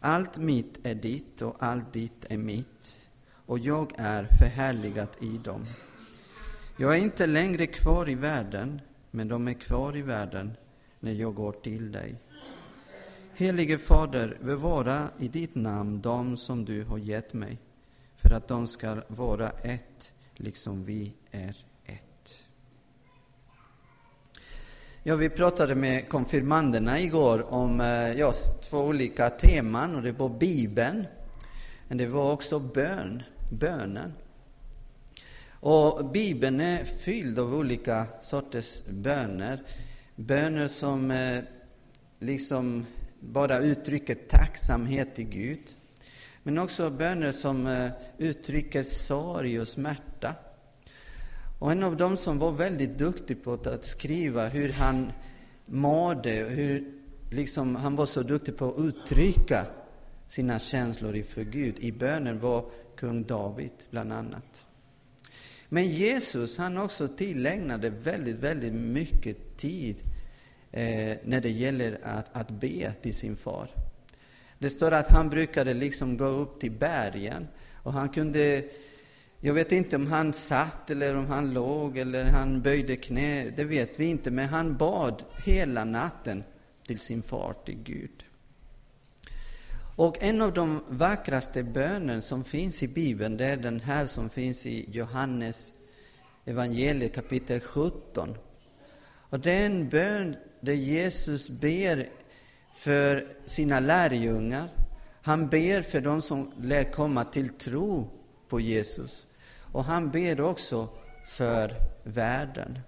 Allt mitt är ditt och allt ditt är mitt, och jag är förhärligat i dem. Jag är inte längre kvar i världen, men de är kvar i världen när jag går till dig. Helige Fader, bevara i ditt namn dem som du har gett mig, för att de ska vara ett, liksom vi är ett. Ja, vi pratade med konfirmanderna igår om eh, ja, två olika teman, och det var Bibeln, men det var också bön, bönen. Och Bibeln är fylld av olika sorters böner. Böner som eh, liksom bara uttrycker tacksamhet till Gud. Men också böner som eh, uttrycker sorg och smärta. Och en av dem som var väldigt duktig på att skriva hur han mådde, hur liksom han var så duktig på att uttrycka sina känslor inför Gud i bönen var kung David, bland annat. Men Jesus, han också tillägnade väldigt, väldigt mycket tid eh, när det gäller att, att be till sin far. Det står att han brukade liksom gå upp till bergen och han kunde, jag vet inte om han satt eller om han låg eller han böjde knä, det vet vi inte, men han bad hela natten till sin far, till Gud. Och en av de vackraste böner som finns i Bibeln, det är den här som finns i Johannes evangeliet kapitel 17. Och det är en bön där Jesus ber för sina lärjungar. Han ber för de som lär komma till tro på Jesus. Och han ber också för världen.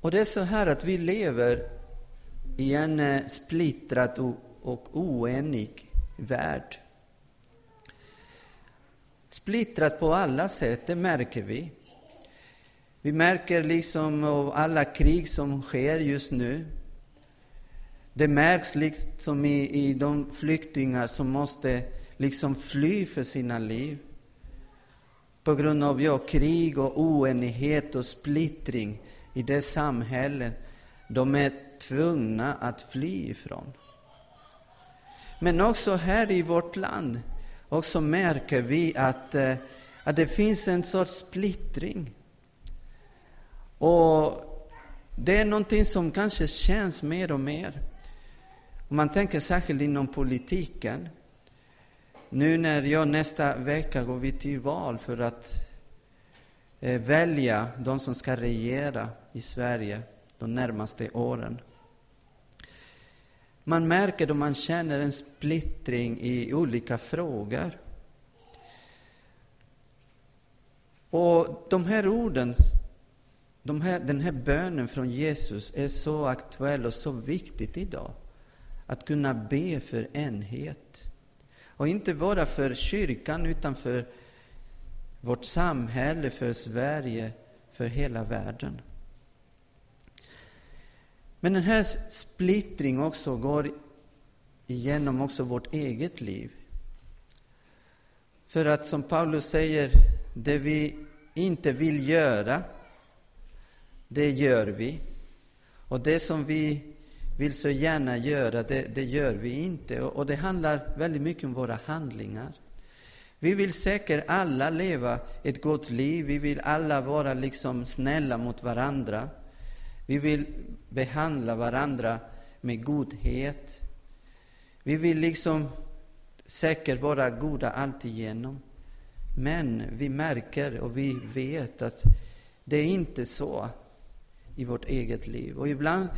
Och det är så här att vi lever i en eh, splittrad och oenig värld. Splittrat på alla sätt, det märker vi. Vi märker liksom av alla krig som sker just nu. Det märks liksom i, i de flyktingar som måste liksom fly för sina liv. På grund av ja, krig och oenighet och splittring i det samhälle de är tvungna att fly ifrån. Men också här i vårt land också märker vi att, eh, att det finns en sorts splittring. Och det är någonting som kanske känns mer och mer. Om man tänker särskilt inom politiken. Nu när jag nästa vecka går vi till val för att eh, välja de som ska regera i Sverige de närmaste åren. Man märker då man känner en splittring i olika frågor. Och de här orden de här, den här bönen från Jesus är så aktuell och så viktigt idag. Att kunna be för enhet. Och inte bara för kyrkan, utan för vårt samhälle, för Sverige, för hela världen. Men den här splittringen också går igenom också vårt eget liv. För att som Paulus säger, det vi inte vill göra, det gör vi. Och det som vi vill så gärna göra, det, det gör vi inte. Och, och det handlar väldigt mycket om våra handlingar. Vi vill säkert alla leva ett gott liv, vi vill alla vara liksom snälla mot varandra. Vi vill behandla varandra med godhet. Vi vill liksom säkert vara goda alltigenom. Men vi märker och vi vet att det är inte så i vårt eget liv. Och ibland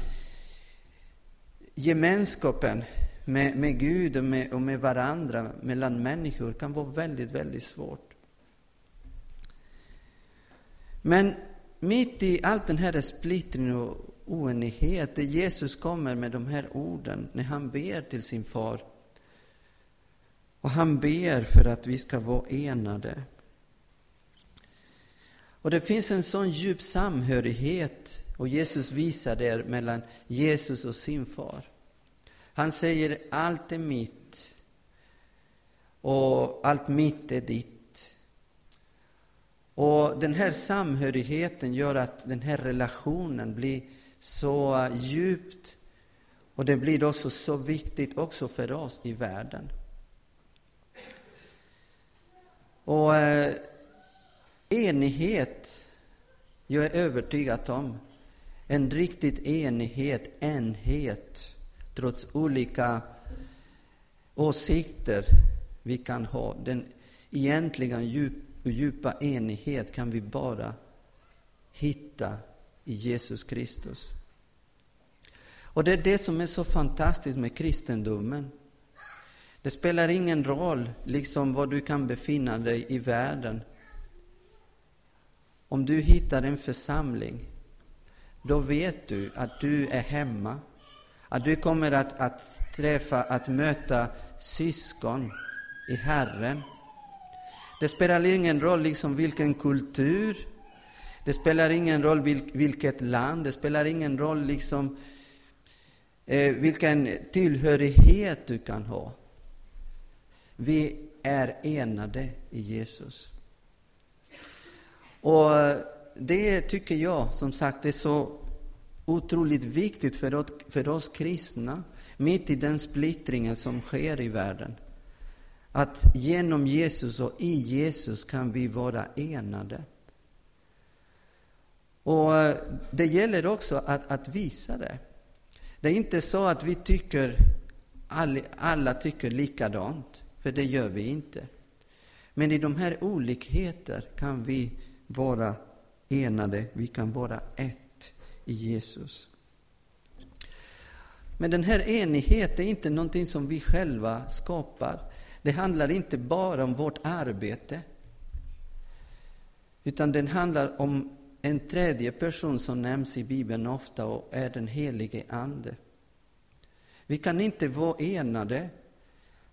gemenskapen med, med Gud och med, och med varandra, mellan människor, kan vara väldigt, väldigt svårt. Men mitt i all den här splittringen och oenigheten, Jesus kommer med de här orden när han ber till sin far. Och han ber för att vi ska vara enade. Och det finns en sån djup samhörighet och Jesus visar det mellan Jesus och sin far. Han säger allt är mitt och allt mitt är ditt. Och den här samhörigheten gör att den här relationen blir så djupt Och det blir också så viktigt också för oss i världen. Och eh, enighet, jag är övertygad om, en riktigt enighet, enhet, trots olika åsikter vi kan ha. Den egentliga djup, djupa enighet kan vi bara hitta i Jesus Kristus. Och det är det som är så fantastiskt med kristendomen. Det spelar ingen roll liksom var du kan befinna dig i världen. Om du hittar en församling, då vet du att du är hemma. Att du kommer att, att träffa, att möta syskon i Herren. Det spelar ingen roll liksom vilken kultur, det spelar ingen roll vilket land, det spelar ingen roll liksom eh, vilken tillhörighet du kan ha. Vi är enade i Jesus. Och det tycker jag, som sagt, är så otroligt viktigt för oss, för oss kristna, mitt i den splittringen som sker i världen. Att genom Jesus och i Jesus kan vi vara enade. Och det gäller också att, att visa det. Det är inte så att vi tycker, alla, alla tycker likadant, för det gör vi inte. Men i de här olikheter kan vi vara enade, vi kan vara ett i Jesus. Men den här enigheten är inte någonting som vi själva skapar. Det handlar inte bara om vårt arbete, utan den handlar om en tredje person som nämns i Bibeln ofta och är den helige Ande. Vi kan inte vara enade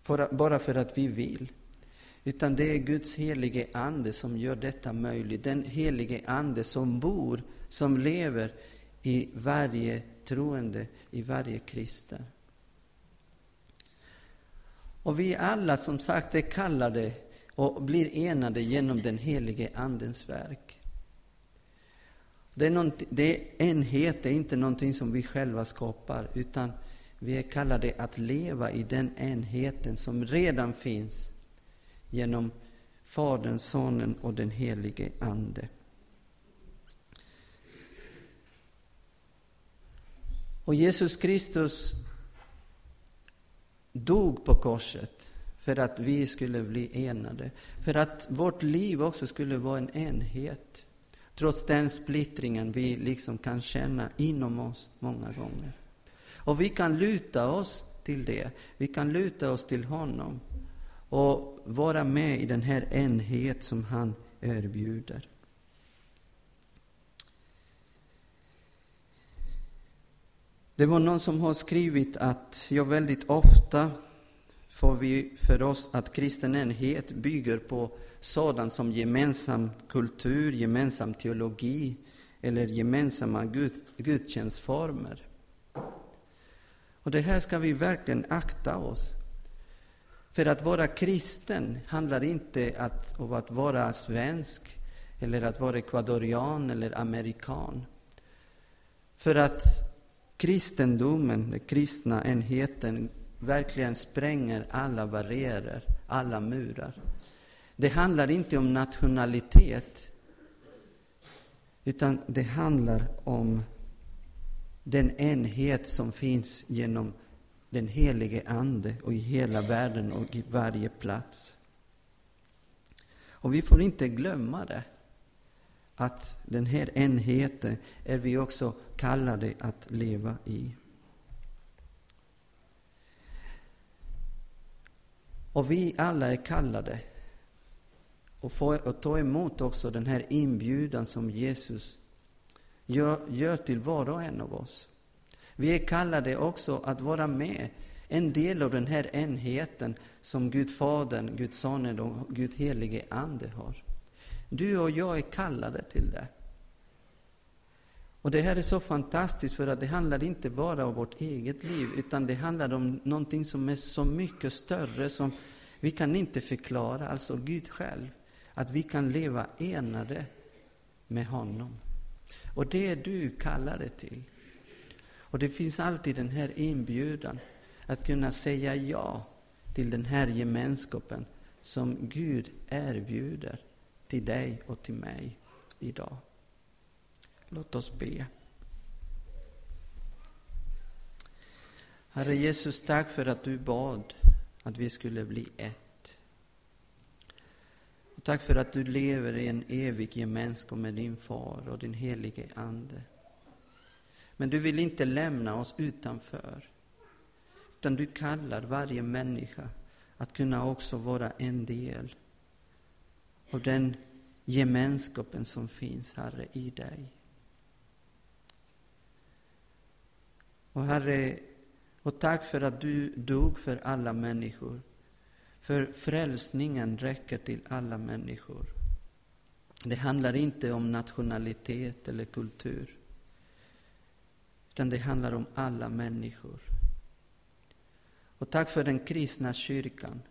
för, bara för att vi vill, utan det är Guds helige Ande som gör detta möjligt. Den helige Ande som bor, som lever i varje troende, i varje kristen. Och vi alla, som sagt, är kallade och blir enade genom den helige Andens verk. Det är, det är enhet är inte någonting som vi själva skapar, utan vi är kallade att leva i den enheten som redan finns genom Fadern, Sonen och den helige Ande. Och Jesus Kristus dog på korset för att vi skulle bli enade, för att vårt liv också skulle vara en enhet. Trots den splittringen vi liksom kan känna inom oss många gånger. Och vi kan luta oss till det. Vi kan luta oss till honom och vara med i den här enhet som han erbjuder. Det var någon som har skrivit att jag väldigt ofta får vi för oss att kristen enhet bygger på sådant som gemensam kultur, gemensam teologi eller gemensamma gud, gudstjänstformer. Och det här ska vi verkligen akta oss. För att vara kristen handlar inte om att vara svensk, eller att vara ekvadorian eller amerikan. För att kristendomen, den kristna enheten, verkligen spränger alla barriärer, alla murar. Det handlar inte om nationalitet, utan det handlar om den enhet som finns genom den helige Ande och i hela världen och i varje plats. Och vi får inte glömma det, att den här enheten är vi också kallade att leva i. Och vi alla är kallade och, ta emot också den här inbjudan som Jesus gör, gör till var och en av oss. Vi är kallade också att vara med, en del av den här enheten som Gud Fadern, Gud Sonen och Gud Helige Ande har. Du och jag är kallade till det. Och det här är så fantastiskt för att det handlar inte bara om vårt eget liv, utan det handlar om någonting som är så mycket större som vi kan inte förklara, alltså Gud själv. Att vi kan leva enade med honom. Och det är du kallade till. Och det finns alltid den här inbjudan att kunna säga ja till den här gemenskapen som Gud erbjuder till dig och till mig idag. Låt oss be. Herre Jesus, tack för att du bad att vi skulle bli ett. Och tack för att du lever i en evig gemenskap med din far och din helige Ande. Men du vill inte lämna oss utanför, utan du kallar varje människa att kunna också vara en del av den gemenskapen som finns, Herre, i dig. Och Herre, och tack för att du dog för alla människor. För frälsningen räcker till alla människor. Det handlar inte om nationalitet eller kultur. Utan det handlar om alla människor. Och tack för den kristna kyrkan.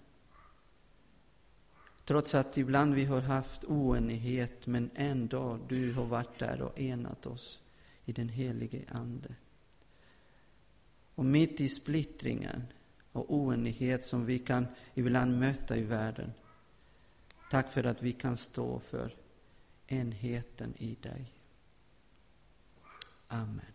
Trots att ibland vi har haft oenighet, men ändå du har varit där och enat oss i den helige Ande. Och mitt i splittringen och oenighet som vi kan ibland möta i världen, tack för att vi kan stå för enheten i dig. Amen.